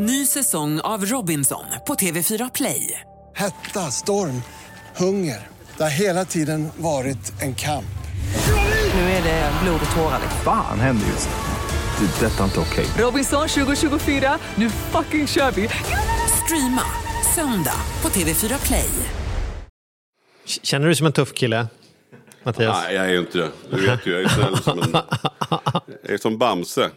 Ny säsong av Robinson på TV4 Play. Hetta, storm, hunger. Det har hela tiden varit en kamp. Nu är det blod och tårar. Fan händer just nu. Det. är Detta är inte okej. Robinson 2024, nu fucking kör vi! Streama söndag på TV4 Play. Känner du dig som en tuff kille? Mattias? Nej, jag är ju inte det. Du vet ju, jag är snäll som en... Jag är som Bamse.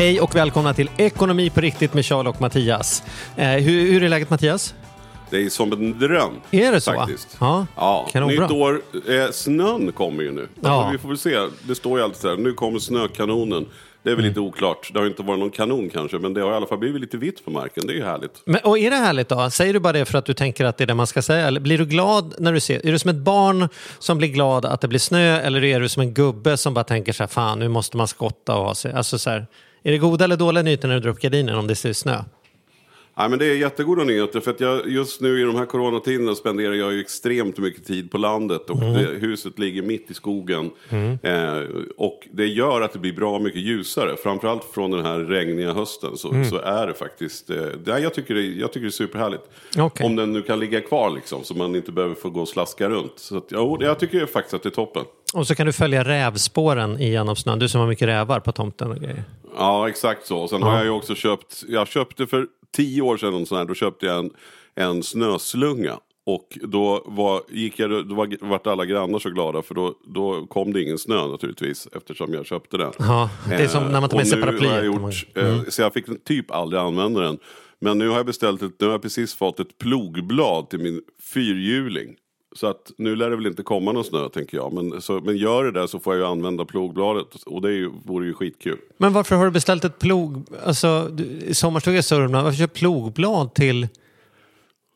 Hej och välkomna till Ekonomi på riktigt med Charles och Mattias. Eh, hur, hur är läget Mattias? Det är som en dröm. Är det så? Faktiskt. Ja, Ja, kanonbra. nytt år. Eh, snön kommer ju nu. Ja. Alltså, vi får väl se. Det står ju alltid så här, nu kommer snökanonen. Det är väl Mm. lite oklart. Det har inte varit någon kanon kanske, men det har i alla fall blivit lite vitt på marken. Det är ju härligt. Men, och är det härligt då? Säger du bara det för att du tänker att det är det man ska säga? Eller blir du glad när du ser? Är du som ett barn som blir glad att det blir snö? Eller är du som en gubbe som bara tänker så här, fan nu måste man skotta och ha sig? Alltså så här, är det goda eller dåliga nyheter när du drar upp gardinen om det ser snö? Nej, men det är jättegoda nyheter för att jag just nu i de här coronatiderna spenderar jag ju extremt mycket tid på landet och Mm. det, huset ligger mitt i skogen. Eh, och det gör att det blir bra mycket ljusare. Framförallt från den här regniga hösten så, Mm. så är det faktiskt, eh, nej, jag, tycker det, jag tycker det är superhärligt. Okej. Om den nu kan ligga kvar liksom så man inte behöver få gå och slaska runt. Så att, ja, jag tycker faktiskt att det är toppen. Och så kan du följa rävspåren igenom snön. Du som har mycket rävar på tomten och grejer. Ja, exakt så. Sen har jag ju också köpt, jag köpte för tio år sedan sån här, då köpte jag en, en snöslunga. Och då var, gick jag, då var, vart alla grannar så glada för då, då kom det ingen snö naturligtvis eftersom jag köpte den. Ja, det är som när man tar med Eh, sig jag paraplyet. Mm. eh, Så jag fick typ aldrig använda den. Men nu har jag beställt ett, nu har jag precis fått ett plogblad till min fyrhjuling. Så att nu lär det väl inte komma någon snö tänker jag. Men, så, men gör det där så får jag ju använda plogbladet. Och det är ju, vore ju skitkul. Men varför har du beställt ett plog... Alltså, du- i sommarstuga i Sörmland, varför köper plogblad till...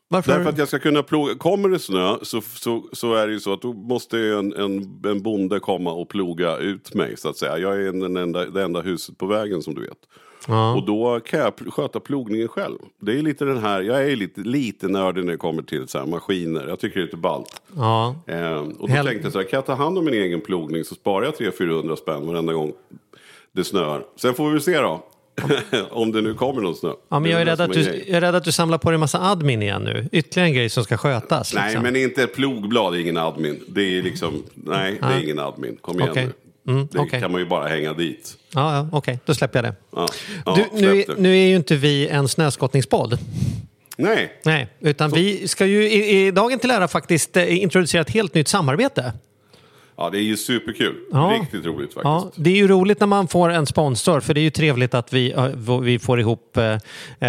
Varför? Därför att jag ska kunna ploga. Kommer det snö så, så, så är det ju så att då måste en, en, en bonde komma och ploga ut mig så att säga. Jag är den enda, det enda huset på vägen som du vet. Ja. Och då kan jag sköta plogningen själv. Det är lite den här, jag är lite, lite nördig när det kommer till så maskiner. Jag tycker det är lite ballt. Ja. Eh, och då Hel- tänkte jag så här, kan jag ta hand om min egen plogning så sparar jag 300-400 spänn varenda gång det snöar. Sen får vi se då. om det nu kommer någon snö. ja, men jag är, rädd att du, jag är rädd att du samlar på dig en massa admin igen nu. Ytterligare en grej som ska skötas. Nej, liksom. men inte ett plogblad är ingen admin. Det är liksom, nej, det är ingen admin. Kom igen Okej. nu. Mm, det kan man ju bara hänga dit. Ja, ja, okej, då släpper jag det. Ja, ja, du, nu, det. nu är ju inte vi en snöskottningspodd. Nej, Nej, utan vi ska ju i, i dagen till ära faktiskt eh, introducera ett helt nytt samarbete. Ja, det är ju superkul. Ja. Riktigt roligt faktiskt. Ja, det är ju roligt när man får en sponsor för det är ju trevligt att vi, eh, vi får ihop eh,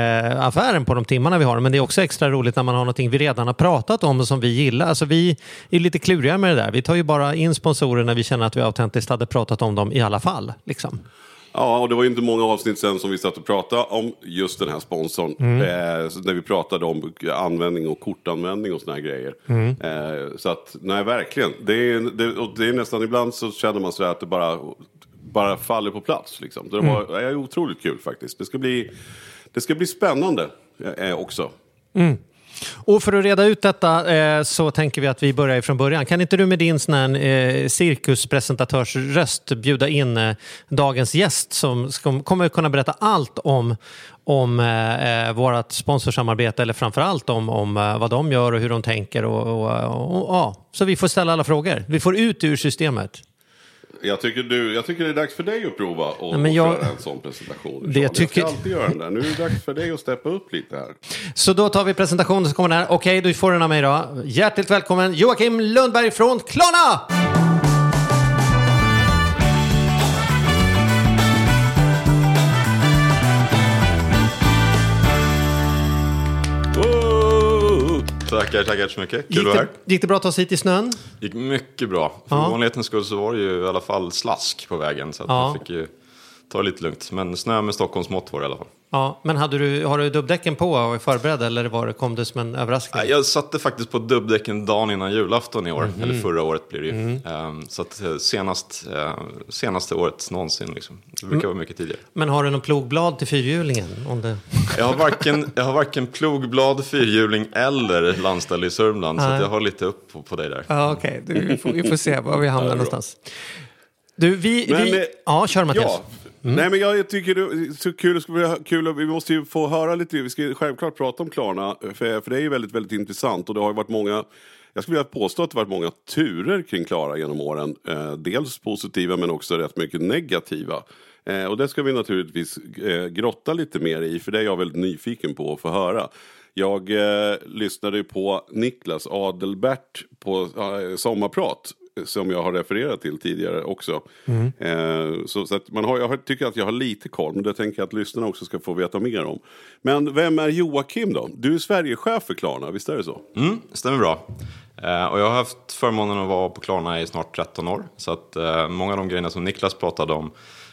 eh, affären på de timmarna vi har. Men det är också extra roligt när man har någonting vi redan har pratat om och som vi gillar. Alltså vi är lite kluriga med det där. Vi tar ju bara in sponsorer när vi känner att vi autentiskt hade pratat om dem i alla fall. Liksom. Ja, och det var ju inte många avsnitt sen som vi satt och pratade om just den här sponsorn. Mm. Eh, när vi pratade om användning och kortanvändning och såna här grejer. Mm. Eh, så att, nej verkligen. Det är, det, det är nästan ibland så känner man sig att det bara, bara faller på plats. Liksom. Det var Mm. är otroligt kul faktiskt. Det ska bli, det ska bli spännande eh, också. Och för att reda ut detta eh, så tänker vi att vi börjar från början. Kan inte du med din sån här, eh, cirkuspresentatörsröst bjuda in eh, dagens gäst som ska, kommer kunna berätta allt om, om eh, eh vårt sponsorsamarbete eller framförallt om, om eh, vad de gör och hur de tänker. Och, och, och, och, ja. Så vi får ställa alla frågor. Vi får ut ur systemet. Jag tycker, du, jag tycker det är dags för dig att prova och, Nej, men och jag- köra en sån presentation. Det jag tycker- Jag ska alltid göra den där. Nu är det dags för dig att steppa upp lite här. Så då tar vi presentationen som kommer där. Okej, du får den av mig då. Hjärtligt välkommen Joakim Lundberg från Klarna! Tackar, tackar så mycket. Kul Gick det, här. gick det bra att ta sig hit i snön? gick mycket bra. För Ja. vanlighetens skull så var det ju i alla fall slask på vägen. Så att Ja. jag fick ju ta det lite lugnt. Men snö med Stockholmsmått var det i alla fall. Ja, men hade du, har du dubbdäcken på och är förberedd eller var det, kom det som en överraskning? Nej, Jag satte faktiskt på dubbdäcken dagen innan julafton i år, eller förra året blir det ju. Ehm, Så att eh, senast, eh, senaste året någonsin liksom. Det brukar vara mycket tidigare. Men har du någon plogblad till fyrhjulingen? Om det... Jag har varken, jag har varken plogblad, fyrhjuling eller landställe i Sörmland, så att jag har lite upp på, på dig där. Ja, okej. Du, Vi, får, vi får se var vi hamnar någonstans. Du, vi... Men, vi... Ja, kör Mattias. Ja. Mm. Nej men jag tycker det är så kul, det kul vi måste ju få höra lite, vi ska självklart prata om Klarna, för, för det är ju väldigt, väldigt intressant och det har ju varit många jag skulle vilja påstå att det har varit många turer kring Klara genom åren. Eh, dels positiva men också rätt mycket negativa. Eh, och det ska vi naturligtvis eh, grotta lite mer i för det är jag väldigt nyfiken på att få höra. Jag eh, lyssnade ju på Niklas Adelbert på eh, Sommarprat som jag har refererat till tidigare också. Eh, så så att man har, jag har- tycker att jag har lite koll, men det tänker jag att lyssnarna också ska få veta mer om. Men vem är Joakim då? Du är Sverigechef för Klarna, visst är det så? Mm, stämmer bra. Eh, och jag har haft förmånen att vara på Klarna i snart 13 år. Så att eh, många av de grejerna som Niklas pratade om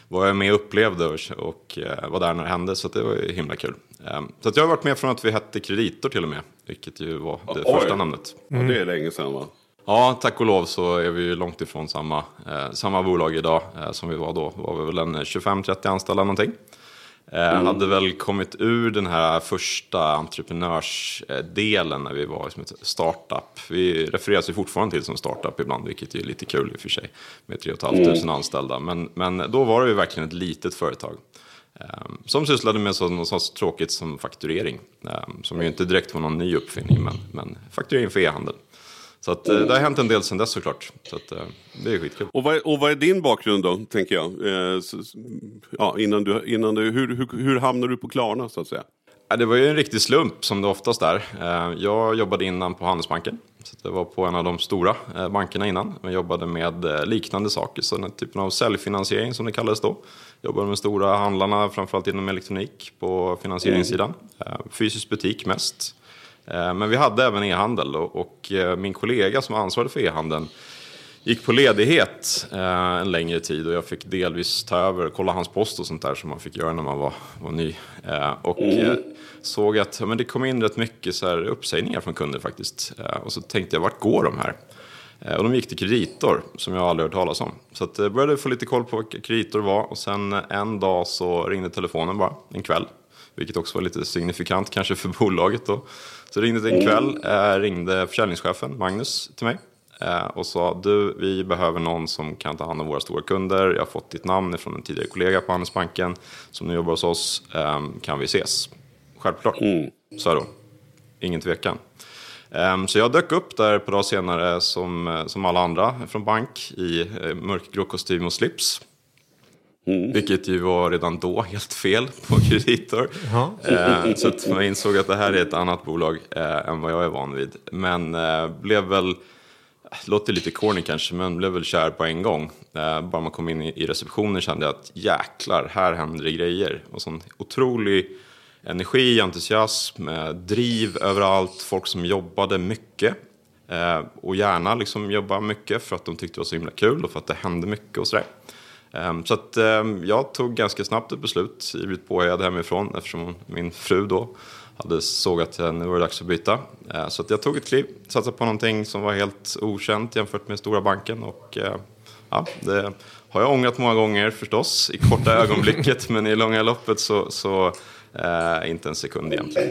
var jag med och upplevde och, och eh, var där när det hände. Så att det var ju himla kul. Eh, så att jag har varit med från att vi hette Kreditor till och med. Vilket ju var det Oj. första namnet. Ja, det är länge sedan va? Ja, tack och lov så är vi ju långt ifrån samma, eh, samma bolag idag eh, som vi var då. Var vi väl en 25-30 anställda någonting. Eh, Hade väl kommit ur den här första entreprenörsdelen när vi var som ett startup. Vi refereras ju fortfarande till som startup ibland, vilket är lite kul i och för sig. Med 3 500 anställda. Men, men då var det ju verkligen ett litet företag. Eh, som sysslade med så, något sånt tråkigt som fakturering. Eh, som ju inte direkt var någon ny uppfinning, men, men fakturering för e-handel. Så att, eh, det har hänt en del sedan dess såklart. Så att, eh, det är skitkul. Och vad, är, och vad är din bakgrund då, tänker jag? Eh, ja, innan du, innan du, hur, hur, hur hamnar du på Klarna så att säga? Det var ju en riktig slump som det oftast är. Jag jobbade innan på Handelsbanken. Så det var på en av de stora bankerna innan. Jag jobbade med liknande saker, så den typen av säljfinansiering som det kallades då. Jobbade med stora handlarna, framförallt inom elektronik på finansieringssidan. Eh, Fysisk butik mest. Eh, men vi hade även e-handel och, eh, min kollega som ansvarade för e-handeln gick på ledighet eh, en längre tid och jag fick delvis ta över, kolla hans post och sånt där som man fick göra när man var, var ny. Och mm. såg att men det kom in rätt mycket så här, uppsägningar från kunder faktiskt. Och så tänkte jag, vart går de här? Och de gick till Kreditor, som jag aldrig hört talas om. Så att, jag började få lite koll på vad Kreditor var och sen en dag så ringde telefonen bara, en kväll. Vilket också var lite signifikant kanske för bolaget då. Så ringde det en kväll, eh, ringde försäljningschefen Magnus till mig. Eh, och sa du, vi behöver någon som kan ta hand om våra stora kunder. Jag har fått ditt namn från en tidigare kollega på Handelsbanken som nu jobbar hos oss. Eh, kan vi ses? Självklart, sa jag då. Ingen tvekan. Ehm, Så jag dök upp där par dagar senare som, eh, som alla andra från bank i mörkgrå kostym och slips. Vilket ju var redan då helt fel på kreditor. Eh, så att man insåg att det här är ett annat bolag eh, än vad jag är van vid. Men eh, blev väl, låter lite corny kanske, men blev väl kär på en gång. Eh, bara man kom in i, i receptionen kände jag att jäklar, här händer det grejer. Och sån otrolig energi, entusiasm, eh, driv överallt, folk som jobbade mycket. Eh, och gärna liksom jobba mycket för att de tyckte det var så himla kul och för att det hände mycket och sådär. Ehm, Så att ehm, jag tog ganska snabbt ett beslut, blivit påhejad hemifrån eftersom min fru då hade såg att nu var det dags att byta. Eh, Så att jag tog ett kliv, satsade på någonting som var helt okänt jämfört med stora banken och ja, det har jag ångrat många gånger förstås i korta ögonblicket men i långa loppet så, så eh, inte en sekund egentligen.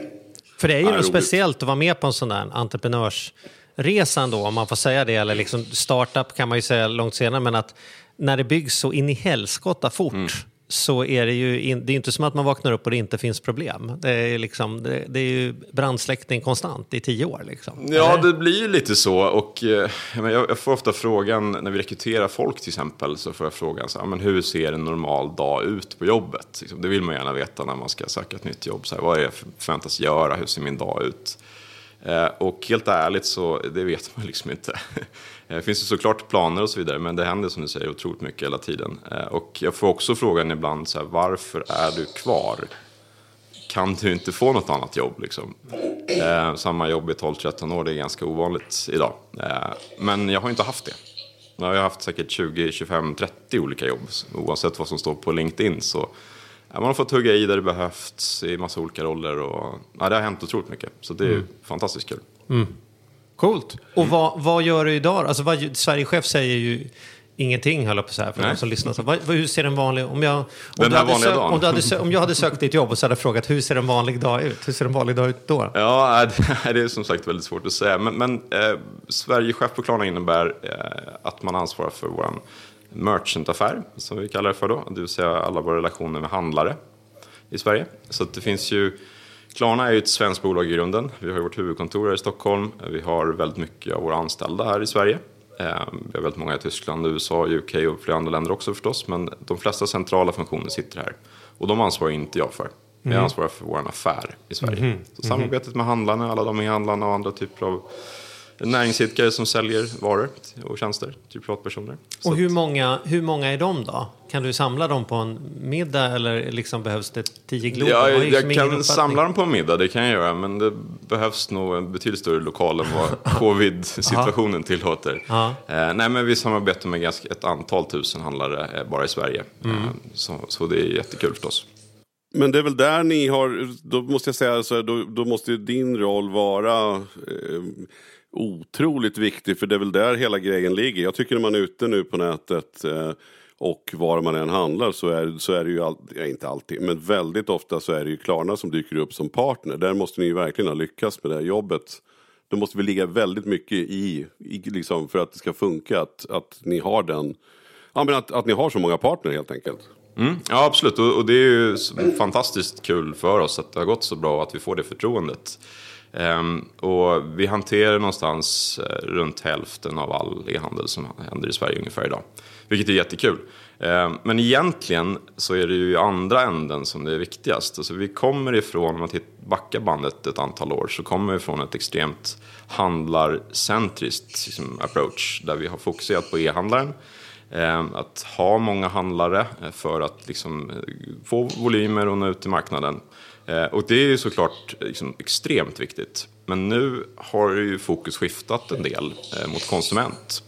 För det är ju något speciellt att vara med på en sån där entreprenörsresa ändå, om man får säga det. Eller liksom startup kan man ju säga långt senare, men att när det byggs så in i helskotta fort Mm. så är det ju in, det är inte som att man vaknar upp och det inte finns problem. Det är, liksom, det, det är ju brandsläckning konstant i tio år. Liksom. Ja, Eller? det blir ju lite så. Och, eh, jag, får ofta frågan när vi rekryterar folk till exempel. Så får jag frågan så här, men hur ser en normal dag ut på jobbet? Liksom, det vill man gärna veta när man ska söka ett nytt jobb. Så här, vad är det jag förväntas göra? Hur ser min dag ut? Eh, och helt ärligt så det vet man liksom inte. Det finns ju såklart planer och så vidare, men det händer som du säger otroligt mycket hela tiden. Eh, och jag får också frågan ibland så här, varför är du kvar? kan du inte få något annat jobb. Liksom. Eh, samma jobb i 12-13 år, det är ganska ovanligt idag. Eh, men jag har inte haft det. Jag har haft säkert 20, 25, 30 olika jobb. Oavsett vad som står på LinkedIn så man har fått hugga i där det behövts i massa olika roller. Och, ja, det har hänt otroligt mycket. Så det är Mm. fantastiskt kul. Coolt. Och vad, vad gör du idag? Alltså, vad, Sverigechef säger ju ingenting, höll jag på att säga, för Nej. de som lyssnar. Så, vad, hur ser en vanlig... Om jag, om, Den du hade vanliga sö- dagen. om, du hade sö- om jag hade sökt ditt jobb och så hade frågat hur ser en vanlig dag ut? Hur ser en vanlig dag ut då? Ja, det är som sagt väldigt svårt att säga. Men, men eh, Sverigechef på Klarna innebär eh, att man ansvarar för vår merchantaffär, som vi kallar det för då. Det vill säga alla våra relationer med handlare i Sverige. Så det finns ju... Klarna är ju ett svenskt bolag i grunden. Vi har vårt huvudkontor här i Stockholm. Vi har väldigt mycket av våra anställda här i Sverige. Eh, Vi har väldigt många i Tyskland, USA, UK och flera andra länder också förstås. Men de flesta centrala funktioner sitter här. Och de ansvarar inte jag för. Jag ansvarar för vår affär i Sverige. Så samarbetet med handlarna, alla de e-handlarna och andra typer av näringsidkare som säljer varor och tjänster till privatpersoner. Så Och hur många, hur många är de då? Kan du samla dem på en middag eller liksom behövs det tio glober? Ja, liksom jag ingen kan samla dem på en middag, det kan jag göra. Men det behövs nog en betydligt större lokal än vad covid-situationen tillåter. Eh, nej, men vi samarbetar med ganska ett antal tusen handlare eh, bara i Sverige. Mm. Eh, så, så det är jättekul förstås. Men det är väl där ni har, då måste jag säga, så här, då, då måste ju din roll vara eh, otroligt viktig. För det är väl där hela grejen ligger. Jag tycker när man är ute nu på nätet eh, och var man än handlar så är, så är det ju, all, ja, inte alltid, men väldigt ofta så är det ju Klarna som dyker upp som partner. Där måste ni ju verkligen ha lyckats med det här jobbet. Det måste vi ligga väldigt mycket i, i liksom, för att det ska funka, att, att ni har den, ja men att, att ni har så många partner helt enkelt. Mm, ja, absolut. Och, och det är ju fantastiskt kul för oss att det har gått så bra och att vi får det förtroendet. Ehm, och vi hanterar någonstans eh, runt hälften av all e-handel som händer i Sverige ungefär idag. Vilket är jättekul. Ehm, men egentligen så är det ju i andra änden som det är viktigast. Alltså vi kommer ifrån, om man backar bandet ett antal år, så kommer vi från ett extremt handlarcentriskt liksom, approach. Där vi har fokuserat på e-handlaren. Ehm, att ha många handlare eh, för att liksom eh, få volymer och nå ut till marknaden. Eh, Och det är ju såklart eh, liksom extremt viktigt. Men nu har ju fokus skiftat en del eh, mot konsument.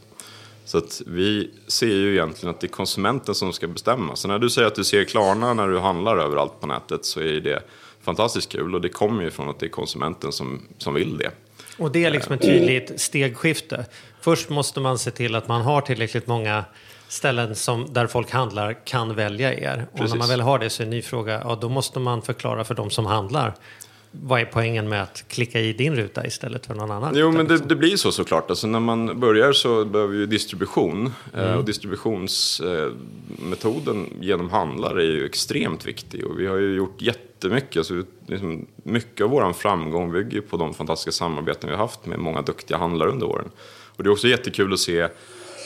Så att vi ser ju egentligen att det är konsumenten som ska bestämma. Så när du säger att du ser Klarna när du handlar överallt på nätet så är det fantastiskt kul. Och det kommer ju från att det är konsumenten som, som vill det. Och det är liksom ett tydligt stegskifte. Först måste man se till att man har tillräckligt många ställen som, där folk handlar kan välja er. Och när Precis. man väl har det så är en ny fråga, ja då måste man förklara för de som handlar. Vad är poängen med att klicka i din ruta istället för någon annan? Jo, men det, liksom? det blir så såklart. Alltså, när man börjar så behöver vi ju distribution. Eh, Mm. och distributionsmetoden genom handlare är ju extremt viktig. Och vi har ju gjort jättemycket. Alltså, liksom, mycket av vår framgång bygger på de fantastiska samarbeten vi har haft med många duktiga handlare under åren. Och det är också jättekul att se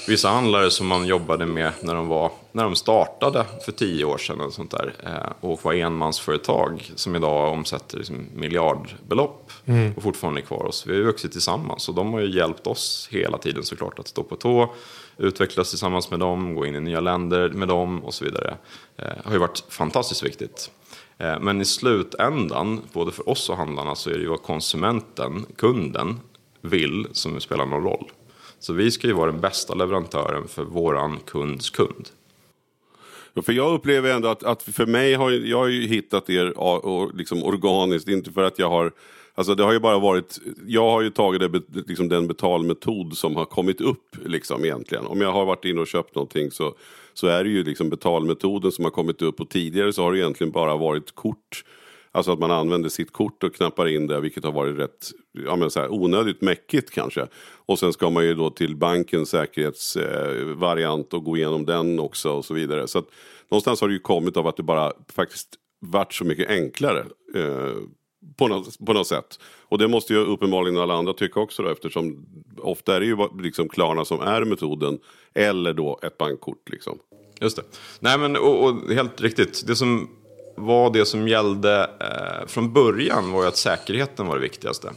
vissa handlare som man jobbade med när de, var, när de startade för tio år sedan och, sånt där, eh, och var enmansföretag som idag omsätter liksom miljardbelopp och fortfarande är kvar oss. Vi har ju vuxit tillsammans och de har ju hjälpt oss hela tiden såklart att stå på tå, utvecklas tillsammans med dem, gå in i nya länder med dem och så vidare. Eh, har ju varit fantastiskt viktigt. Eh, Men i slutändan, både för oss och handlarna, så är det ju vad konsumenten, kunden, vill som spelar någon roll. Så vi ska ju vara den bästa leverantören för våran kunds kund. Ja, För jag upplever ändå att, att för mig har jag, har ju hittat er liksom organiskt, inte för att jag har Alltså det har ju bara varit, jag har ju tagit det, liksom den betalmetod som har kommit upp liksom egentligen. Om jag har varit inne och köpt någonting så, så är det ju liksom betalmetoden som har kommit upp och tidigare så har det egentligen bara varit kort. Alltså att man använder sitt kort och knappar in det vilket har varit rätt ja, men så här, onödigt mäckigt kanske. Och sen ska man ju då till bankens säkerhetsvariant eh, och gå igenom den också och så vidare. Så att någonstans har det ju kommit av att det bara faktiskt varit så mycket enklare. Eh, på något, på något sätt. Och det måste ju uppenbarligen alla andra tycka också då, eftersom ofta är det ju liksom Klarna som är metoden. Eller då ett bankkort liksom. Just det. Nej men och, och helt riktigt. Det som var det som gällde eh, från början var ju att säkerheten var det viktigaste.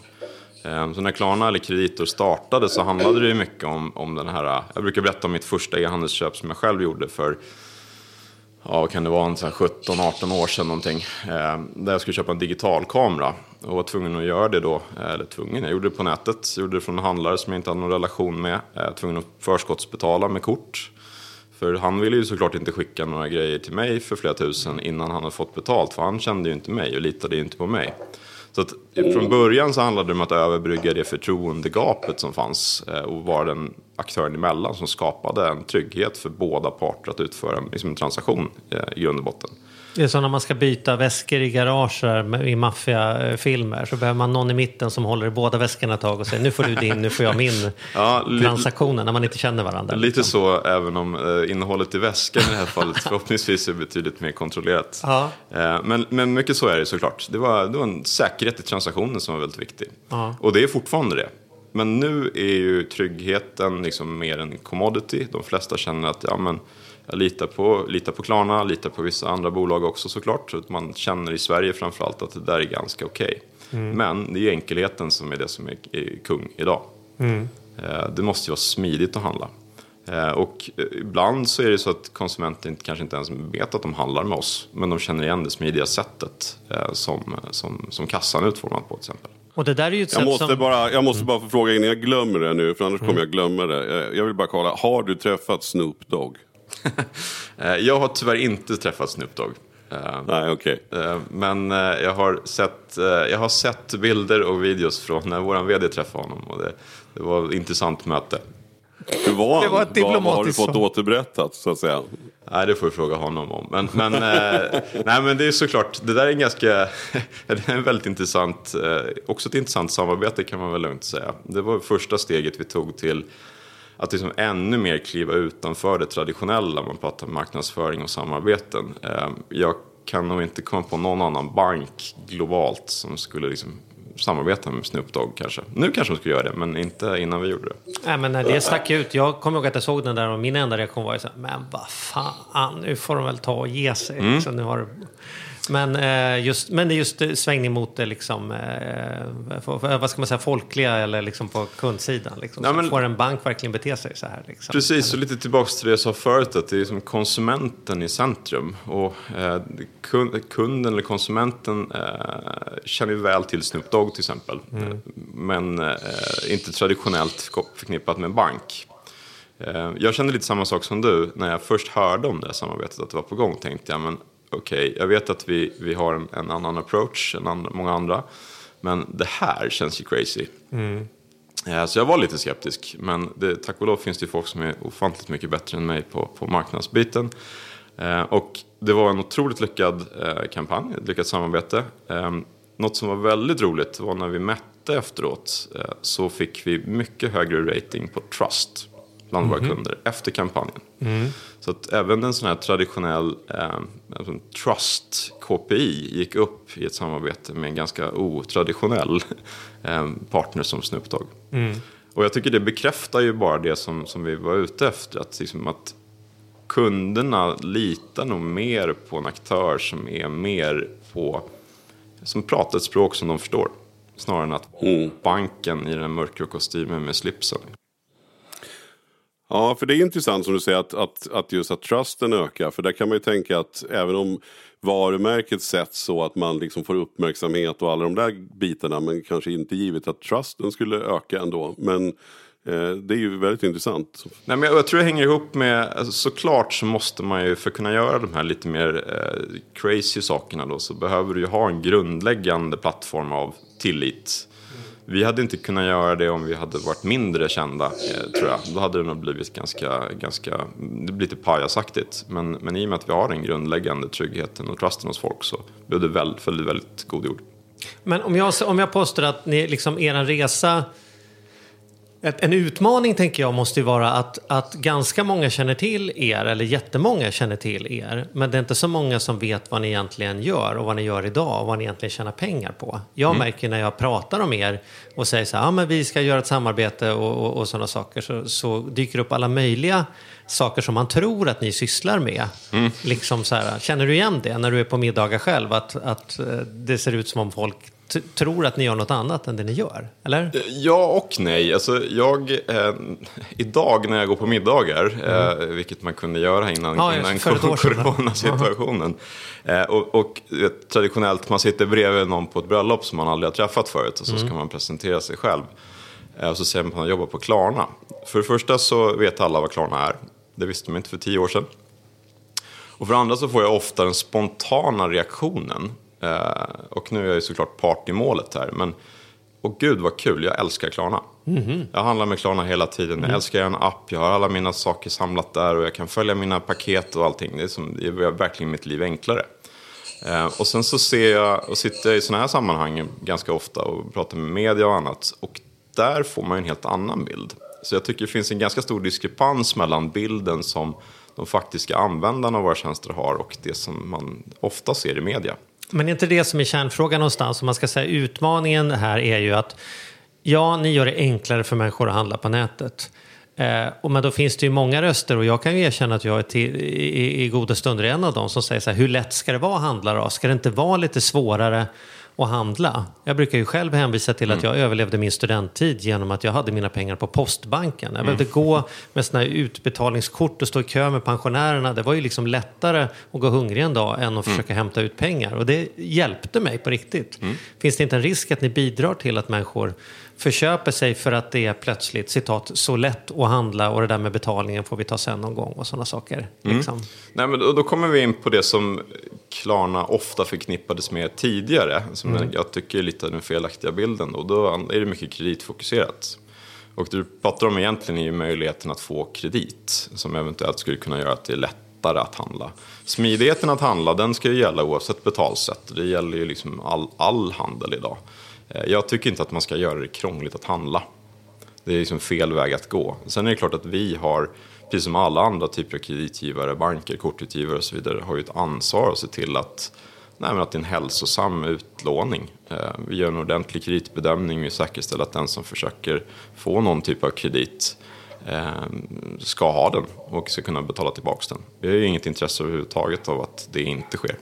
Eh, så när Klarna eller Kreditor startade så handlade det ju mycket om, om den här, eh, jag brukar berätta om mitt första e-handelsköp som jag själv gjorde för ja, vad kan det vara, 17-18 år sedan någonting. Där jag skulle köpa en digital kamera och var tvungen att göra det då. Eller tvungen, jag gjorde det på nätet. Jag gjorde det från en handlare som jag inte hade någon relation med. Jag var tvungen att förskottsbetala med kort. För han ville ju såklart inte skicka några grejer till mig för flera tusen innan han hade fått betalt. För han kände ju inte mig och litade ju inte på mig. Så att eh, från början så handlade det om att överbrygga det förtroendegapet som fanns eh, och vara den aktören emellan som skapade en trygghet för båda parter att utföra liksom en transaktion eh, i grund och botten. Det är som när man ska byta väskor i garager i maffiafilmer. Så behöver man någon i mitten som håller i båda väskorna ett tag och säger nu får du din, nu får jag min. Ja, Transaktionen när man inte känner varandra. Lite liksom. så, även om eh, innehållet i väskan i det här fallet förhoppningsvis är betydligt mer kontrollerat. Ja. Eh, men, men mycket så är det såklart. Det var, det var en säkerhet i transaktionen som var väldigt viktig. Ja. Och det är fortfarande det. Men nu är ju tryggheten liksom mer en commodity. De flesta känner att ja, men jag litar på, litar på Klarna, litar på vissa andra bolag också såklart. Så att man känner i Sverige framförallt att det där är ganska okej. Men det är enkelheten som är det som är, kung idag. Eh, Det måste ju vara smidigt att handla. Eh, Och eh, ibland så är det så att konsumenter inte, kanske inte ens vet att de handlar med oss. Men de känner igen det smidiga sättet som, som, som kassan är utformad på till exempel. Och det där är ju ett Jag sätt måste, som... bara, jag måste bara få fråga innan jag glömmer det nu, för annars kommer jag glömma det. Jag vill bara kolla, har du träffat Snoop Dogg? Eh, Jag har tyvärr inte träffat Snoop Dogg. Eh, Nej, okej. eh, Men jag har, sett, jag har sett bilder och videos från när vår vd träffade honom. Och det, det var ett intressant möte. Hur var han? Det var ett vad, vad har du diplomatiskt fått återberättat, så att säga? Nej, det får vi fråga honom om. Men, men, eh, nej, men det är såklart, det där är en ganska, det är en väldigt intressant, eh, också ett intressant samarbete kan man väl lugnt säga. Det var första steget vi tog till att liksom ännu mer kliva utanför det traditionella. Man pratar marknadsföring och samarbeten. Eh, jag kan nog inte komma på någon annan bank globalt som skulle liksom samarbeta med Snoop Dogg kanske. Nu kanske de skulle göra det, men inte innan vi gjorde det. Nej, men när det stack ut. Jag kommer ihåg att jag såg den där och min enda reaktion var ju så här, men vad fan, nu får de väl ta och ge sig. Mm. Liksom, nu har... Men, eh, just, men det är just svängning mot det liksom, eh, vad ska man säga, folkliga eller liksom på kundsidan. Liksom. Ja, men- Får en bank verkligen bete sig så här? Liksom? Precis, och lite tillbaka till det jag sa förut, att det är som konsumenten i centrum. Och eh, kun- kunden eller konsumenten eh, känner ju väl till Snoop Dogg till exempel. Eh, Men eh, inte traditionellt förknippat med bank. Eh, jag kände lite samma sak som du. När jag först hörde om det här samarbetet, att det var på gång, tänkte jag, men okej, jag vet att vi, vi har en, en annan approach än andra, många andra. Men det här känns ju crazy. Eh, Så jag var lite skeptisk, men det, tack och lov finns det folk som är ofantligt mycket bättre än mig på, på marknadsbiten. Eh, och det var en otroligt lyckad eh, kampanj, ett lyckat samarbete. Eh, något som var väldigt roligt var när vi mätte efteråt så fick vi mycket högre rating på Trust bland våra kunder efter kampanjen. Så att även en sån här traditionell eh, trust KPI gick upp i ett samarbete med en ganska otraditionell eh, partner som Snoop Dogg. Och jag tycker det bekräftar ju bara det som, som vi var ute efter. Att, liksom att kunderna litar nog mer på en aktör som är mer på, som pratar ett språk som de förstår. Snarare än att banken i den mörkgrå kostymen med slipsen. Ja, för det är intressant som du säger att, att, att just att trusten ökar. För där kan man ju tänka att även om varumärket sätts så att man liksom får uppmärksamhet och alla de där bitarna. Men kanske inte givet att trusten skulle öka ändå. Men eh, det är ju väldigt intressant. Nej, men jag, jag tror det hänger ihop med, alltså, såklart så måste man ju för att kunna göra de här lite mer eh, crazy sakerna då så behöver du ju ha en grundläggande plattform av tillit. Vi hade inte kunnat göra det om vi hade varit mindre kända, eh, tror jag. Då hade det nog blivit ganska, ganska det blir lite pajasaktigt. Men, men i och med att vi har den grundläggande tryggheten och trusten hos folk så blev det väl, väldigt, väldigt god jord. Men om jag, om jag påstår att ni, liksom, er resa... Ett, en utmaning tänker jag måste ju vara att, att ganska många känner till er, eller jättemånga känner till er. Men det är inte så många som vet vad ni egentligen gör och vad ni gör idag och vad ni egentligen tjänar pengar på. Jag märker när jag pratar om er och säger så här, ja men vi ska göra ett samarbete och, och, och sådana saker, så, så dyker upp alla möjliga saker som man tror att ni sysslar med. Liksom så här, känner du igen det när du är på middagar själv? Att, att eh, det ser ut som om folk tror att ni gör något annat än det ni gör? Eller? Ja och nej. Alltså, jag, eh, idag när jag går på middagar, eh, vilket man kunde göra innan, Mm. Ja, innan coronasituationen. Eh, och, och eh, traditionellt, man sitter bredvid någon på ett bröllop som man aldrig har träffat förut och så Mm. ska man presentera sig själv. Eh, och så säger man att man jobbar på Klarna. För det första så vet alla vad Klarna är. Det visste man inte för tio år sedan. Och för det andra så får jag ofta den spontana reaktionen. Eh, och nu är jag ju såklart part i målet här. Men och gud vad kul, jag älskar Klarna. Jag handlar med Klarna hela tiden. Jag älskar en app, jag har alla mina saker samlat där och jag kan följa mina paket och allting. Det, är som, det gör verkligen mitt liv enklare. Eh, och sen så ser jag och sitter i sådana här sammanhang ganska ofta och pratar med media och annat. Och där får man ju en helt annan bild. Så jag tycker det finns en ganska stor diskrepans mellan bilden som de faktiska användarna av våra tjänster har och det som man ofta ser i media. Men är inte det som är kärnfrågan någonstans? Om man ska säga utmaningen här är ju att ja, ni gör det enklare för människor att handla på nätet. Eh, och men då finns det ju många röster och jag kan ju erkänna att jag är till, i, i goda stunder en av dem som säger så här, hur lätt ska det vara att handla då? Ska det inte vara lite svårare att handla? Jag brukar ju själv hänvisa till att jag överlevde min studenttid genom att jag hade mina pengar på postbanken. Jag behövde gå med såna här utbetalningskort och stå i kö med pensionärerna. Det var ju liksom lättare att gå hungrig en dag än att försöka hämta ut pengar. Och det hjälpte mig på riktigt. Finns det inte en risk att ni bidrar till att människor förköper sig för att det är plötsligt, citat, så lätt att handla och det där med betalningen får vi ta sen någon gång och sådana saker. Liksom. Nej, men då, då kommer vi in på det som Klarna ofta förknippades med tidigare. Som jag tycker är lite den felaktiga bilden. Och då är det mycket kreditfokuserat. Och det du pratar om egentligen är ju möjligheten att få kredit. Som eventuellt skulle kunna göra att det är lättare att handla. Smidigheten att handla den ska ju gälla oavsett betalsätt. Det gäller ju liksom all, all handel idag. Eh, jag tycker inte att man ska göra det krångligt att handla. Det är liksom fel väg att gå. Sen är det klart att vi har, precis som alla andra typer av kreditgivare, banker, kortutgivare och så vidare, har ju ett ansvar att se till att, nej, att det är en hälsosam utlåning. Eh, vi gör en ordentlig kreditbedömning, vi säkerställer att den som försöker få någon typ av kredit ehm, ska ha den och ska kunna betala tillbaka den. Vi har ju inget intresse överhuvudtaget av att det inte sker.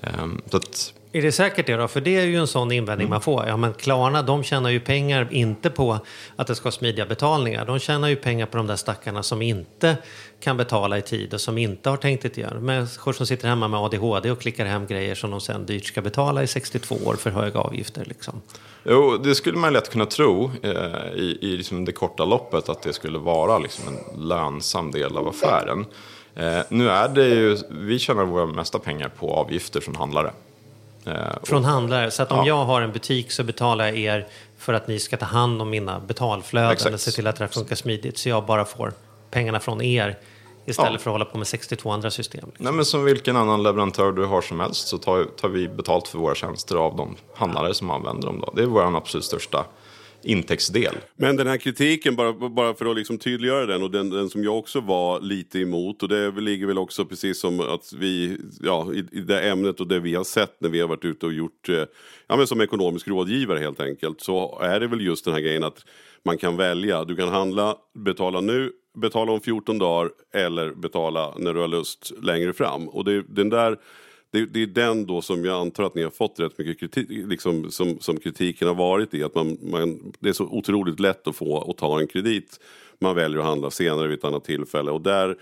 Ehm, så att, är det säkert det då? För det är ju en sån invändning man får. Ja men Klarna de tjänar ju pengar inte på att det ska vara smidiga betalningar. De tjänar ju pengar på de där stackarna som inte kan betala i tid och som inte har tänkt att göra. Människor som sitter hemma med ADHD och klickar hem grejer som de sen dyrt ska betala i 62 år för höga avgifter. Liksom. Jo, det skulle man lätt kunna tro eh, i, i liksom det korta loppet att det skulle vara liksom en lönsam del av affären. Eh, nu är det ju, vi tjänar våra mesta pengar på avgifter från handlare. Eh, Från handlare. Så att om Ja. jag har en butik så betalar jag er för att ni ska ta hand om mina betalflöden Exakt. och se till att det här funkar smidigt. Så jag bara får pengarna från er istället Ja. för att hålla på med 62 andra system. Nej, men som vilken annan leverantör du har som helst så tar, tar vi betalt för våra tjänster av de handlare som använder dem. Då. Det är vår absolut största intäktsdel. Men den här kritiken, bara, bara för att liksom tydliggöra den och den, den som jag också var lite emot och det ligger väl också precis som att vi, ja, i, i det ämnet och det vi har sett när vi har varit ute och gjort, eh, ja men som ekonomisk rådgivare helt enkelt, så är det väl just den här grejen att man kan välja. Du kan handla, betala nu, betala om 14 dagar eller betala när du har lust längre fram. Och det, den där det, det är den då som jag antar att ni har fått rätt mycket kritik, liksom, som, som kritiken har varit i. Att man, man, det är så otroligt lätt att få och ta en kredit. Man väljer att handla senare vid ett annat tillfälle. Och där,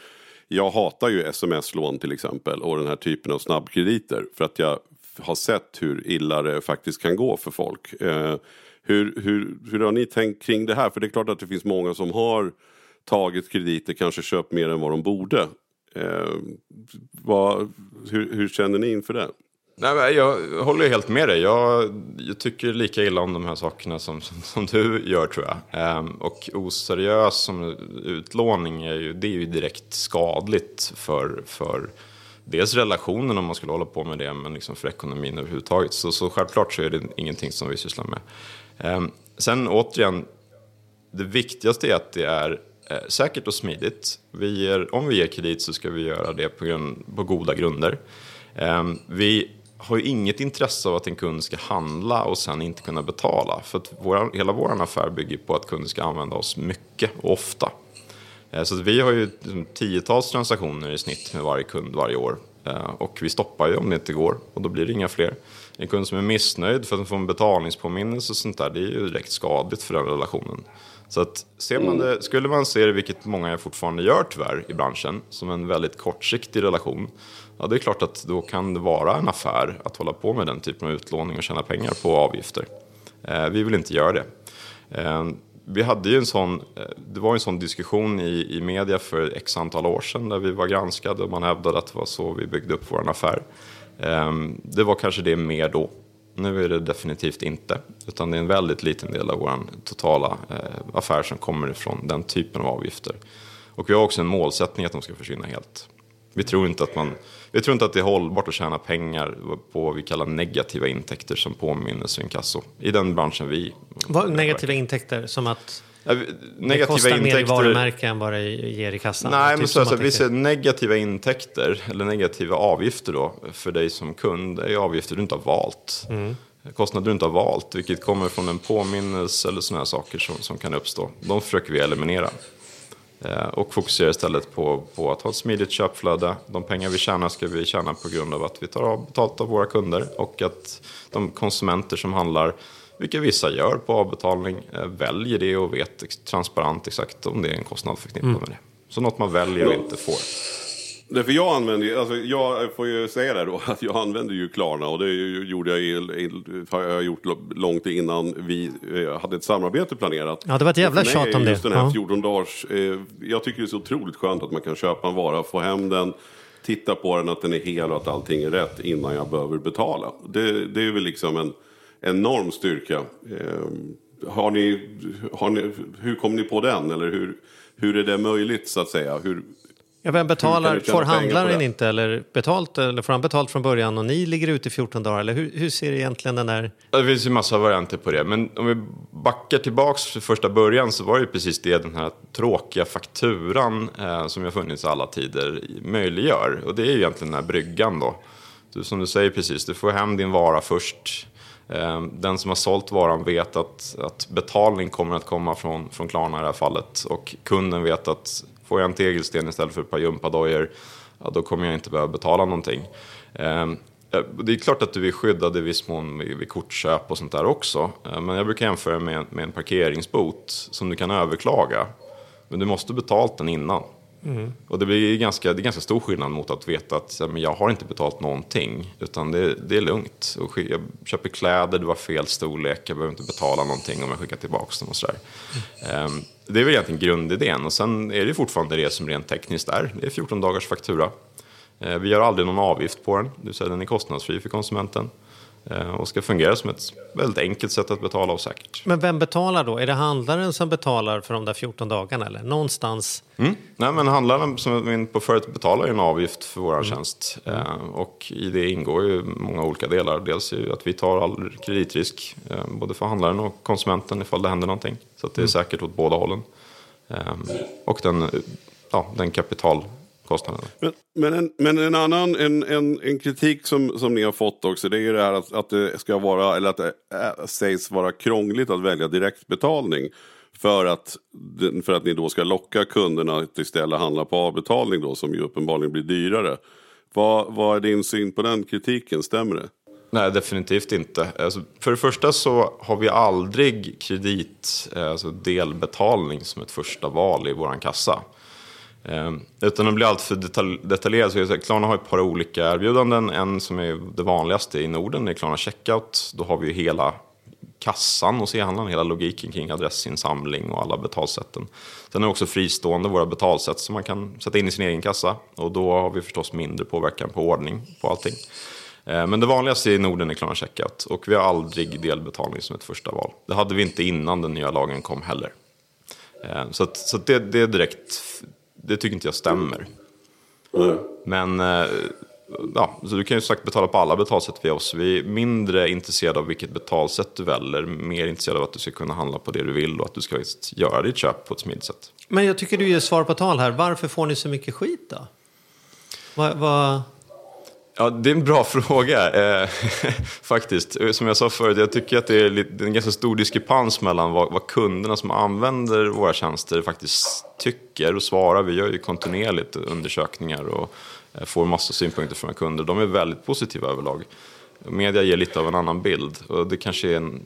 jag hatar ju sms-lån till exempel och den här typen av snabbkrediter. För att jag har sett hur illa det faktiskt kan gå för folk. Eh, hur, hur, hur har ni tänkt kring det här? För det är klart att det finns många som har tagit krediter, kanske köpt mer än vad de borde. Eh, vad, hur, hur känner ni inför det? Nej, jag håller helt med dig. Jag, jag tycker lika illa om de här sakerna som, som, som du gör tror jag. Ehm, och oseriös som utlåning är ju, det är ju direkt skadligt för, för dels relationen om man skulle hålla på med det, men liksom för ekonomin överhuvudtaget. Så, så självklart så är det ingenting som vi sysslar med. Ehm, sen återigen, det viktigaste är att det är Eh, säkert och smidigt. Vi ger, om vi ger kredit så ska vi göra det på, grund, på goda grunder. Ehm, vi har ju inget intresse av att en kund ska handla och sen inte kunna betala. För att våra, hela vår affär bygger på att kunden ska använda oss mycket och ofta. Eh, så att vi har ju liksom tiotals transaktioner i snitt med varje kund varje år. Eh, Och vi stoppar ju om det inte går och då blir det inga fler. En kund som är missnöjd för att de får en betalningspåminnelse och sånt där, det är ju direkt skadligt för den relationen. Så att ser man det, skulle man se det, vilket många fortfarande gör tyvärr i branschen, som en väldigt kortsiktig relation, ja det är klart att då kan det vara en affär att hålla på med den typen av utlåning och tjäna pengar på avgifter. Eh, Vi vill inte göra det. Vi hade ju en sån, eh, det var en sån diskussion i, i media för x antal år sedan där vi var granskade och man hävdade att det var så vi byggde upp vår affär. Ehm, det var kanske det mer då. Nu är det definitivt inte, utan det är en väldigt liten del av vår totala eh, affär som kommer ifrån den typen av avgifter. Och vi har också en målsättning att de ska försvinna helt. Vi tror inte att, man, vi tror inte att det är hållbart att tjäna pengar på vad vi kallar negativa intäkter som påminnelseinkasso i den branschen vi... Vad, negativa intäkter, som att Ja, det kostar mer i intäkter... varumärke än vad det ger i kassan? Nej, Typ men som så, man så, vi ser negativa intäkter eller negativa avgifter då för dig som kund. Är avgifter du inte har valt. Kostnader du inte har valt, vilket kommer från en påminnelse eller sådana här saker som, som kan uppstå. De försöker vi eliminera. Eh, och fokuserar istället på, på att ha ett smidigt köpflöde. De pengar vi tjänar ska vi tjäna på grund av att vi tar av betalt av våra kunder och att de konsumenter som handlar, vilket vissa gör på avbetalning, eh, väljer det och vet transparent exakt om det är en kostnad förknippad med det. Så något man väljer och inte får. Därför jag använder ju- alltså jag får ju säga det då, att jag använder ju Klarna och det gjorde jag, i, har jag gjort långt innan vi eh, hade ett samarbete planerat. Ja, det var ett jävla tjat om det. Just den här Ja. 14 dagars, eh, jag tycker det är så otroligt skönt att man kan köpa en vara, få hem den, titta på den, att den är hel och att allting är rätt innan jag behöver betala. Det, det är väl liksom en enorm styrka. Eh, har ni, har ni, hur kom ni på den? Eller hur, hur är det möjligt så att säga? Hur, Ja, vem betalar? Får handlaren inte eller betalt? Eller får han betalt från början och ni ligger ute i 14 dagar? Eller hur, hur ser egentligen den där... Det finns ju massa varianter på det. Men om vi backar tillbaks till första början så var det ju precis det den här tråkiga fakturan eh, som har funnits i alla tider möjliggör. Och det är ju egentligen den här bryggan då. Du, som du säger precis, du får hem din vara först. Eh, den som har sålt varan vet att, att betalning kommer att komma från, från Klarna i det här fallet. Och kunden vet att får jag en tegelsten istället för ett par gympadojor, ja, då kommer jag inte behöva betala någonting. Eh, Eh, Det är klart att du är skyddad i viss mån vid, kortköp och sånt där också. Eh, Men jag brukar jämföra med, med en parkeringsbot som du kan överklaga. Men du måste betalt den innan. Och det blir ganska, det är ganska stor skillnad mot att veta att men jag har inte betalt någonting. Utan det, det är lugnt. Och jag köper kläder, det var fel storlek, jag behöver inte betala någonting om jag skickar tillbaka dem och sådär. Ehm, Det är väl egentligen grundidén. Och sen är det fortfarande det som rent tekniskt är. Det är 14 dagars faktura. Eh, Vi gör aldrig någon avgift på den, det vill säga den är kostnadsfri för konsumenten. Eh, Och ska fungera som ett väldigt enkelt sätt att betala och säkert. Men vem betalar då? Är det handlaren som betalar för de där 14 dagarna? Eller någonstans? Mm. Nej, men handlaren som inne på förut betalar ju en avgift för vår tjänst. Eh, Och i det ingår ju många olika delar. Dels är ju att vi tar all kreditrisk, både för handlaren och konsumenten ifall det händer någonting. Så det är säkert åt båda hållen. Eh, Och den, ja, den kapitalkostnaden. Men, men, en, men en annan en, en, en kritik som, som ni har fått också det är ju det här att, att det ska vara eller att det äh, sägs vara krångligt att välja direktbetalning. För att, för att ni då ska locka kunderna att istället handla på avbetalning då som ju uppenbarligen blir dyrare. Vad, vad är din syn på den kritiken? Stämmer det? Nej, definitivt inte. Alltså, för det första så har vi aldrig kredit, eh, alltså delbetalning som ett första val i vår kassa. Eh, utan att bli alltför detalj, detaljerad så är det så här, Klarna har ett par olika erbjudanden. En som är det vanligaste i Norden är Klarna Checkout. Då har vi ju hela kassan hos e-handlaren, hela logiken kring adressinsamling och alla betalsätten. Sen är det också fristående våra betalsätt som man kan sätta in i sin egen kassa. Och då har vi förstås mindre påverkan på ordning på allting. Eh, Men det vanligaste i Norden är Klarna Checkout och vi har aldrig delbetalning som ett första val. Det hade vi inte innan den nya lagen kom heller. Eh, Så, att, så att det, det är direkt, det tycker inte jag stämmer. Men eh, ja, så du kan ju sagt betala på alla betalsätt via oss. Vi är mindre intresserade av vilket betalsätt du väljer, mer intresserade av att du ska kunna handla på det du vill och att du ska just göra ditt köp på ett smidigt sätt. Men jag tycker du ger svar på tal här. Varför får ni så mycket skit då? Vad... vad... Ja, det är en bra fråga eh, faktiskt. Eh, som jag sa förut, jag tycker att det är, lite, det är en ganska stor diskrepans mellan vad, vad kunderna som använder våra tjänster faktiskt tycker och svarar. Vi gör ju kontinuerligt undersökningar och eh, får massor synpunkter från våra kunder. De är väldigt positiva överlag. Media ger lite av en annan bild och det kanske är en,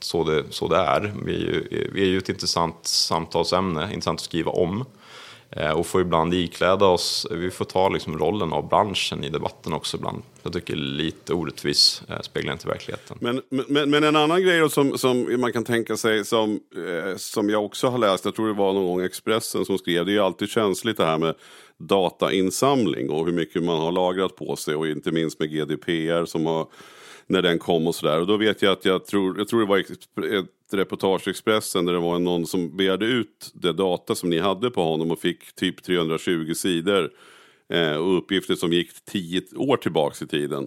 så, det, så det är. Vi är, ju, vi är ju ett intressant samtalsämne, intressant att skriva om. Eh, och får ibland ikläda oss, vi får ta liksom rollen av branschen i debatten också ibland. Jag tycker lite orättvis, eh, speglar inte verkligheten. Men, men, men en annan grej då som, som man kan tänka sig som, eh, som jag också har läst, jag tror det var någon gång Expressen som skrev, det är ju alltid känsligt det här med datainsamling och hur mycket man har lagrat på sig och inte minst med GDPR som har när den kom och sådär. Och då vet jag att jag tror, jag tror det var reportage i Expressen där det var någon som begärde ut det data som ni hade på honom och fick typ 320 sidor eh, och uppgifter som gick 10 år tillbaks i tiden.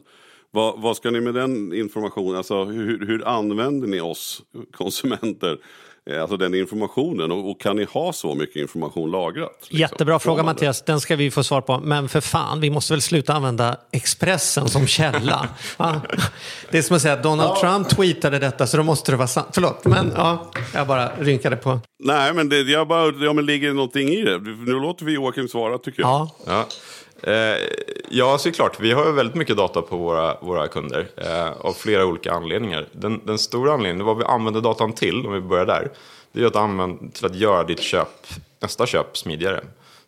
Vad, vad ska ni med den informationen, alltså hur, hur använder ni oss konsumenter? Eh, alltså den informationen och, och, kan ni ha så mycket information lagrat? Liksom? Jättebra fråga Mattias, den ska vi få svar på. Men för fan, vi måste väl sluta använda Expressen som källa. det är som att säga att Donald ja. Trump tweetade detta så då måste det vara sant. Förlåt, men ja, jag bara rynkade på. Nej, men det jag bara, ja, men ligger någonting i det? Nu låter vi Joakim svara tycker jag. Ja. ja. Eh, ja, såklart. Vi har väldigt mycket data på våra, våra kunder eh, av flera olika anledningar. Den, den, stora anledningen, vad vi använder datan till, om vi börjar där, det är att använda till att göra ditt köp, nästa köp smidigare.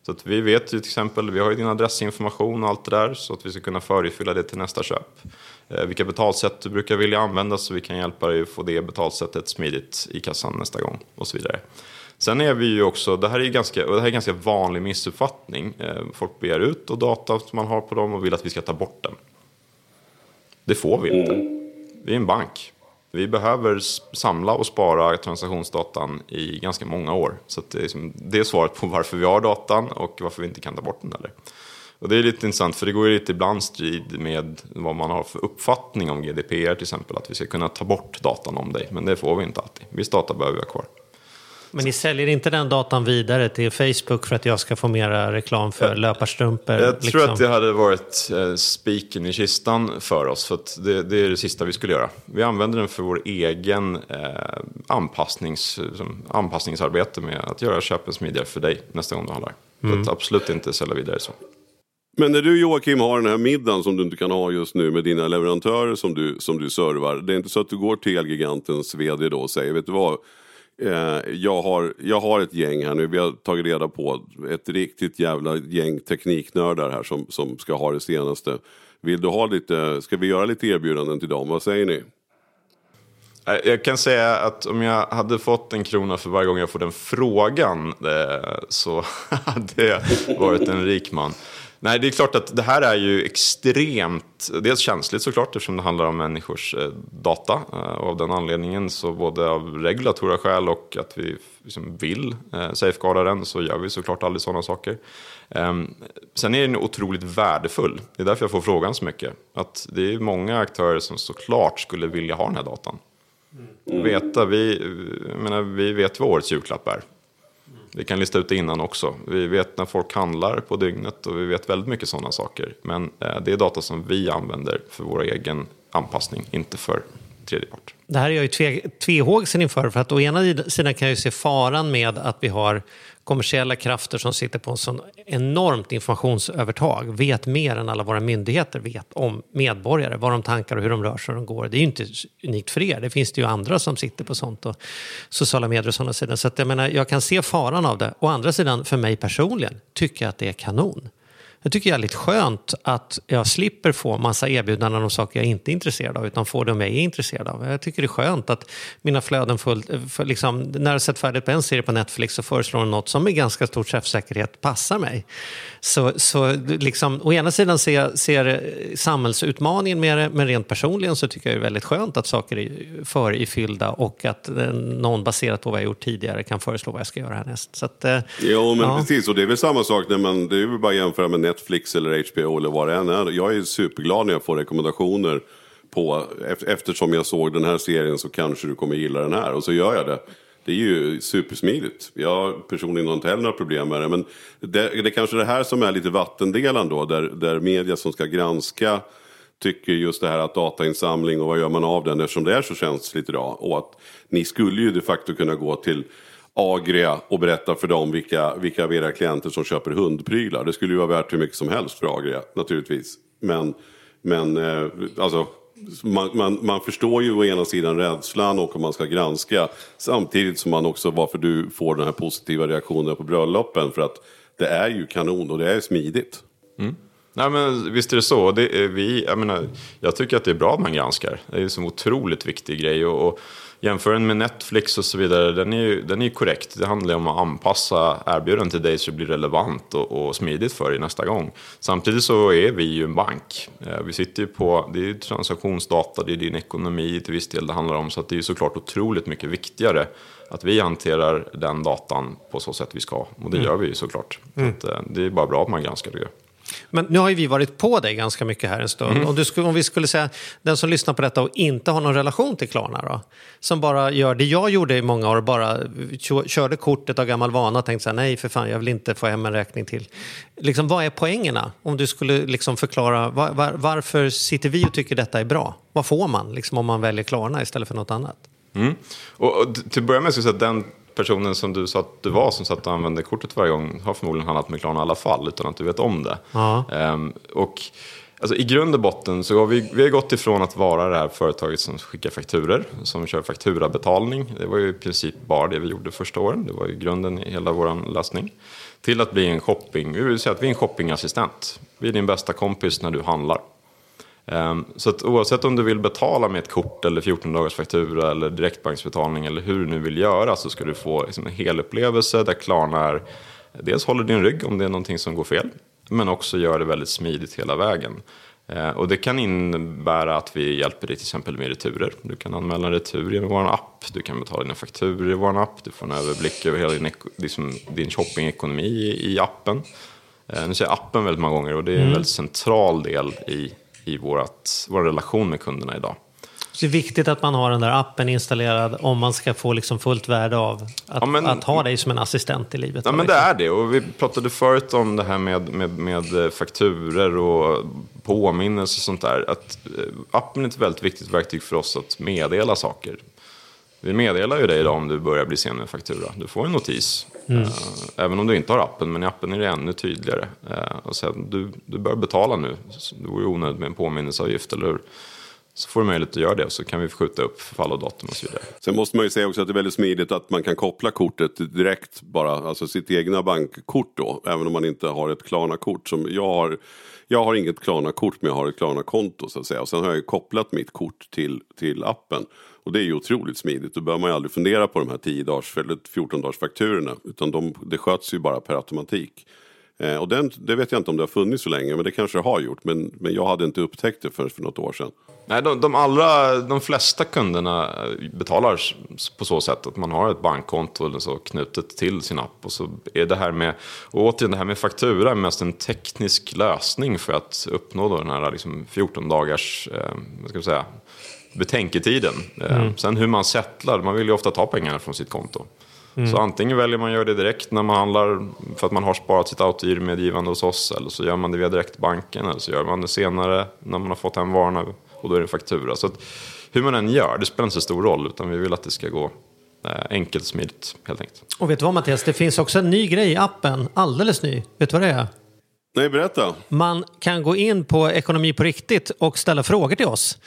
Så att vi vet ju till exempel, vi har ju din adressinformation och allt det där, så att vi ska kunna förifylla det till nästa köp. Eh, vilka betalsätt du brukar vilja använda så vi kan hjälpa dig att få det betalsättet smidigt i kassan nästa gång och så vidare. Sen är vi ju också, det här är ganska, det här är ganska vanlig missuppfattning. Eh, folk begär ut och data som man har på dem och vill att vi ska ta bort den. Det får vi inte. Vi är en bank. Vi behöver samla och spara transaktionsdatan i ganska många år. Så det är, liksom, det är svaret på varför vi har datan och varför vi inte kan ta bort den heller. Och det är lite intressant för det går ju lite ibland strid med vad man har för uppfattning om GDPR till exempel. Att vi ska kunna ta bort datan om dig. Men det får vi inte alltid. Viss data behöver vi ha kvar. Men ni säljer inte den datan vidare till Facebook för att jag ska få mera reklam för löparstrumpor? Jag liksom. tror att det hade varit eh, spiken i kistan för oss. För det, det, är det sista vi skulle göra. Vi använder den för vår egen eh, anpassnings, anpassningsarbete med att göra köpen smidigare för dig nästa gång du handlar. Mm. Så att absolut inte sälja vidare så. Men när du Joakim har den här middagen som du inte kan ha just nu med dina leverantörer som du, som du servar. Det är inte så att du går till Elgigantens vd då och säger, vet du vad? Eh, jag, har, jag har ett gäng här nu, vi har tagit reda på ett riktigt jävla gäng tekniknördar här som, som ska ha det senaste. Vill du ha lite, ska vi göra lite erbjudanden till dem? Vad säger ni? Eh, jag kan säga att om jag hade fått en krona för varje gång jag får den frågan eh, så hade jag varit en rik man. Nej, det är klart att det här är ju extremt, dels känsligt såklart eftersom det handlar om människors eh, data. Och eh, av den anledningen så både av regulatora skäl och att vi liksom vill eh, safeguarda den så gör vi såklart aldrig sådana saker. Ehm, sen är den otroligt värdefull. Det är därför jag får frågan så mycket. Att det är många aktörer som såklart skulle vilja ha den här datan. Mm. Veta, vi, menar, vi vet vad årets julklapp är. Vi kan lista ut det innan också. Vi vet när folk handlar på dygnet och vi vet väldigt mycket sådana saker. Men eh, det är data som vi använder för vår egen anpassning, inte för tredje part. Det här är jag ju tve, tvehågsen inför. För att å ena sidan kan jag ju se faran med att vi har kommersiella krafter som sitter på en sån enormt informationsövertag, vet mer än alla våra myndigheter vet om medborgare, vad de tankar och hur de rör sig och de går. Det är ju inte unikt för er, det finns det ju andra som sitter på sånt och sociala medier och sådana sidor. Så att jag menar, jag kan se faran av det. Å andra sidan, för mig personligen, tycker jag att det är kanon. Jag tycker det är lite skönt att jag slipper få massa erbjudanden om saker jag inte är intresserad av, utan får de jag är intresserad av. Jag tycker det är skönt att mina flöden fullt, för liksom, när jag sett färdigt på en serie på Netflix så föreslår de något som med ganska stor träffsäkerhet passar mig. Så, så liksom, å ena sidan ser jag ser samhällsutmaningen med det, men rent personligen så tycker jag det är väldigt skönt att saker är förifyllda och att någon baserat på vad jag gjort tidigare kan föreslå vad jag ska göra härnäst. Så att, eh, jo, men ja. precis, och det är väl samma sak när man, det är väl bara att jämföra med Netflix eller HBO eller vad det än är. Jag är superglad när jag får rekommendationer på, eftersom jag såg den här serien så kanske du kommer gilla den här och så gör jag det. Det är ju supersmidigt. Jag personligen har inte heller några problem med det. Men det, det är kanske det här som är lite vattendelan då. Där, där media som ska granska tycker just det här att datainsamling och vad gör man av den eftersom det är så känsligt idag. Och att ni skulle ju de facto kunna gå till Agria och berätta för dem vilka, vilka av era klienter som köper hundprylar. Det skulle ju vara värt hur mycket som helst för Agria naturligtvis. Men, men eh, alltså, man, man, man, förstår ju å ena sidan rädslan och om man ska granska. Samtidigt som man också varför du får den här positiva reaktionen på bröllopen. För att det är ju kanon och det är smidigt. Mm. Nej, men visst är det så. Det är vi, jag, menar, jag tycker att det är bra att man granskar. Det är en så otroligt viktig grej. Och, och jämför den med Netflix och så vidare, den är ju den är ju korrekt. Det handlar om att anpassa erbjudandet till dig så det blir relevant och, och smidigt för dig nästa gång. Samtidigt så är vi ju en bank. Eh, Vi sitter ju på, det är ju transaktionsdata, det är din ekonomi till viss del det handlar om. Så att det är ju såklart otroligt mycket viktigare att vi hanterar den datan på så sätt vi ska. Och det gör vi ju såklart. Så att, eh, det är bara bra att man granskar det. Men nu har ju vi varit på dig ganska mycket här en stund. Mm. Om, du skulle, om vi skulle säga den som lyssnar på detta och inte har någon relation till Klarna då? Som bara gör det jag gjorde i många år, bara kö- körde kortet av gammal vana och tänkte så här, nej för fan jag vill inte få hem en räkning till. Liksom, vad är poängerna? Om du skulle liksom förklara var, var, varför sitter vi och tycker detta är bra? Vad får man liksom, om man väljer Klarna istället för något annat? Mm. Och, och till att börja med ska jag säga att den personen som du sa att du var som satt och använde kortet varje gång har förmodligen handlat med Klarna i alla fall utan att du vet om det. Ja. Ehm, och alltså, i grund och botten så har vi, vi har gått ifrån att vara det här företaget som skickar fakturer, som kör fakturabetalning. Det var ju i princip bara det vi gjorde första åren. Det var ju grunden i hela vår lösning. Till att bli en shopping, vi vill säga att vi är en shoppingassistent. Vi är din bästa kompis när du handlar. Ehm, Så att oavsett om du vill betala med ett kort eller 14 dagars faktura eller direktbanksbetalning eller hur du nu vill göra så ska du få liksom en hel upplevelse där Klarna är, dels håller din rygg om det är någonting som går fel men också gör det väldigt smidigt hela vägen. Eh, Och det kan innebära att vi hjälper dig till exempel med returer. Du kan anmäla en retur genom vår app, du kan betala dina fakturor i vår app, du får en överblick över hela din, liksom, din shoppingekonomi i, appen. Eh, Nu säger jag appen väldigt många gånger och det är en väldigt central del i, i vårat, vår relation med kunderna idag. Så det är viktigt att man har den där appen installerad om man ska få liksom fullt värde av att, Ja, men- att ha dig som en assistent i livet. Ja, men det är det. Och vi pratade förut om det här med, med, med fakturer och påminnelser och sånt där. Att eh, appen är ett väldigt viktigt verktyg för oss att meddela saker. Vi meddelar ju dig idag om du börjar bli sen med faktura. Du får en notis. Eh, även om du inte har appen, men i appen är det ännu tydligare. Eh, och sen, du, du bör betala nu. Det vore onödigt med en påminnelseavgift, eller hur? Så får du möjlighet att göra det och så kan vi skjuta upp förfall och datum och så vidare. Sen måste man ju säga också att det är väldigt smidigt att man kan koppla kortet direkt bara, alltså sitt egna bankkort då, även om man inte har ett Klarna-kort. Som jag har, jag har inget Klarna-kort men jag har ett Klarna-konto så att säga. Och sen har jag ju kopplat mitt kort till, till appen. Och det är ju otroligt smidigt. Då behöver man ju aldrig fundera på de här 10 dagars eller 14 dagars fakturorna. Utan de, det sköts ju bara per automatik. Eh, och den, det vet jag inte om det har funnits så länge, men det kanske det har gjort. Men, men jag hade inte upptäckt det förrän för något år sedan. Nej, de, de, allra, de flesta kunderna eh, betalar på så sätt att man har ett bankkonto eller så knutet till sin app. Och så är det här med, och återigen det här med faktura är mest en teknisk lösning för att uppnå då den här liksom 14 dagars, eh, vad ska jag säga, betänketiden. Eh, Sen hur man settlar, man vill ju ofta ta pengarna från sitt konto. Så antingen väljer man att göra det direkt när man handlar för att man har sparat sitt autogiromedgivande hos oss eller så gör man det via direktbanken eller så gör man det senare när man har fått hem varorna och då är det en faktura. Så att, hur man än gör, det spelar inte så stor roll utan vi vill att det ska gå eh, enkelt smidigt helt enkelt. Och vet du vad Mattias, det finns också en ny grej i appen, alldeles ny. Vet du vad det är? Nej, berätta. Man kan gå in på Ekonomi på riktigt och ställa frågor till oss.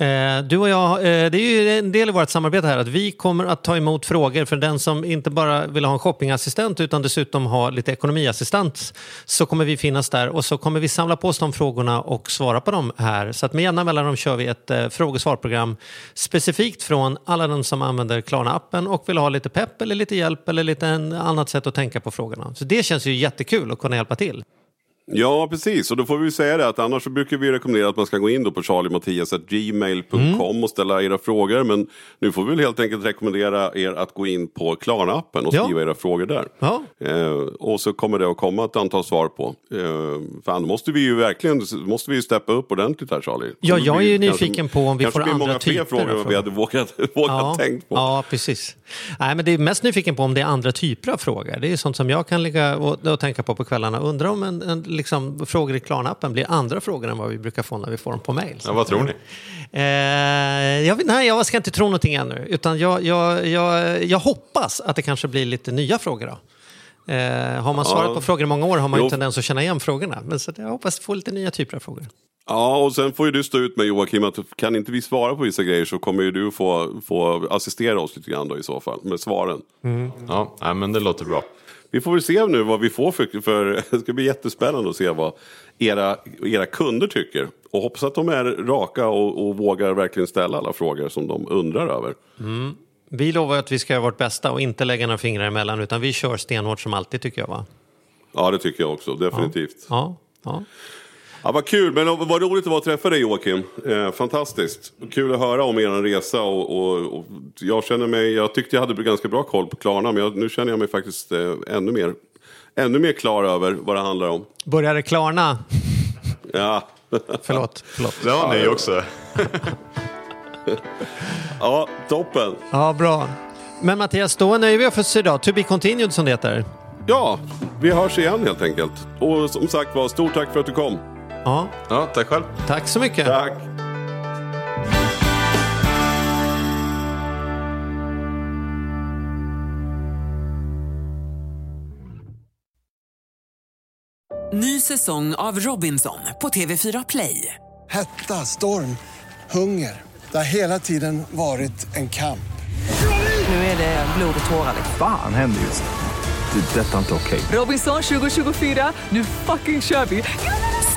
Eh, du och jag, eh, det är ju en del i vårt samarbete här att vi kommer att ta emot frågor för den som inte bara vill ha en shoppingassistent utan dessutom ha lite ekonomiassistent så kommer vi finnas där och så kommer vi samla på oss de frågorna och svara på dem här. Så att med jämna mellanrum kör vi ett eh, frågesvarprogram specifikt från alla de som använder Klarna-appen och vill ha lite pepp eller lite hjälp eller lite annat sätt att tänka på frågorna. Så det känns ju jättekul att kunna hjälpa till. Ja, precis. Och då får vi säga det att annars så brukar vi rekommendera att man ska gå in då på charliemattias.gmail.com och ställa era frågor. Men nu får vi väl helt enkelt rekommendera er att gå in på Klarna-appen och Ja. skriva era frågor där. Ja. Eh, och så kommer det att komma ett antal svar på. Eh, fan, måste vi ju verkligen måste vi ju steppa upp ordentligt här Charlie. Ja, jag är ju kanske- nyfiken på om vi kanske får blir andra många fler typer frågor än vad vi hade vågat, vågat tänkt på. Ja, precis. Nej, men det är mest nyfiken på om det är andra typer av frågor. Det är sånt som jag kan ligga och, och tänka på på kvällarna. Undrar om en, en, liksom, frågor i Klarna-appen blir andra frågor än vad vi brukar få när vi får dem på mail. Ja, vad tror ni? Eh, jag, nej, jag ska inte tro någonting ännu. Utan jag, jag, jag, jag hoppas att det kanske blir lite nya frågor. Då. Eh, har man svarat på frågor i många år har man ju Jo. tendens att känna igen frågorna. Men så jag hoppas få lite nya typer av frågor. Ja, och sen får ju du stå ut med Joakim att kan inte vi svara på vissa grejer så kommer ju du få, få assistera oss lite grann då i så fall med svaren. Ja, nej, men det låter bra. Vi får väl se nu vad vi får för, för det ska bli jättespännande att se vad era, era kunder tycker. Och hoppas att de är raka och, och vågar verkligen ställa alla frågor som de undrar över. Vi lovar att vi ska göra vårt bästa och inte lägga några fingrar emellan utan vi kör stenhårt som alltid tycker jag va? Ja, det tycker jag också. Definitivt. Ja. Ja, Ja, vad kul, men vad roligt det var att träffa dig Joakim. Eh, fantastiskt. Kul att höra om er resa och, och, och jag känner mig, jag tyckte jag hade ganska bra koll på Klarna men jag, nu känner jag mig faktiskt eh, ännu, mer, ännu mer klar över vad det handlar om. Börjar det klarna? Ja, Förlåt. förlåt. Det har ni också. ja toppen. Ja, bra. Men Mattias, då nöjer vi oss för idag. To be continued som det heter. Ja, vi hörs igen helt enkelt. Och som sagt var, stort tack för att du kom. Ja, Ja, tack själv. tack så mycket. Tack. Ny säsong av Robinson på TV4 Play. Hetta, storm, hunger. Det har hela tiden varit en kamp. Nu är det blod och tårar. Fan händer just nu. Det. är Detta är inte okej. Robinson 2024, nu fucking kör vi!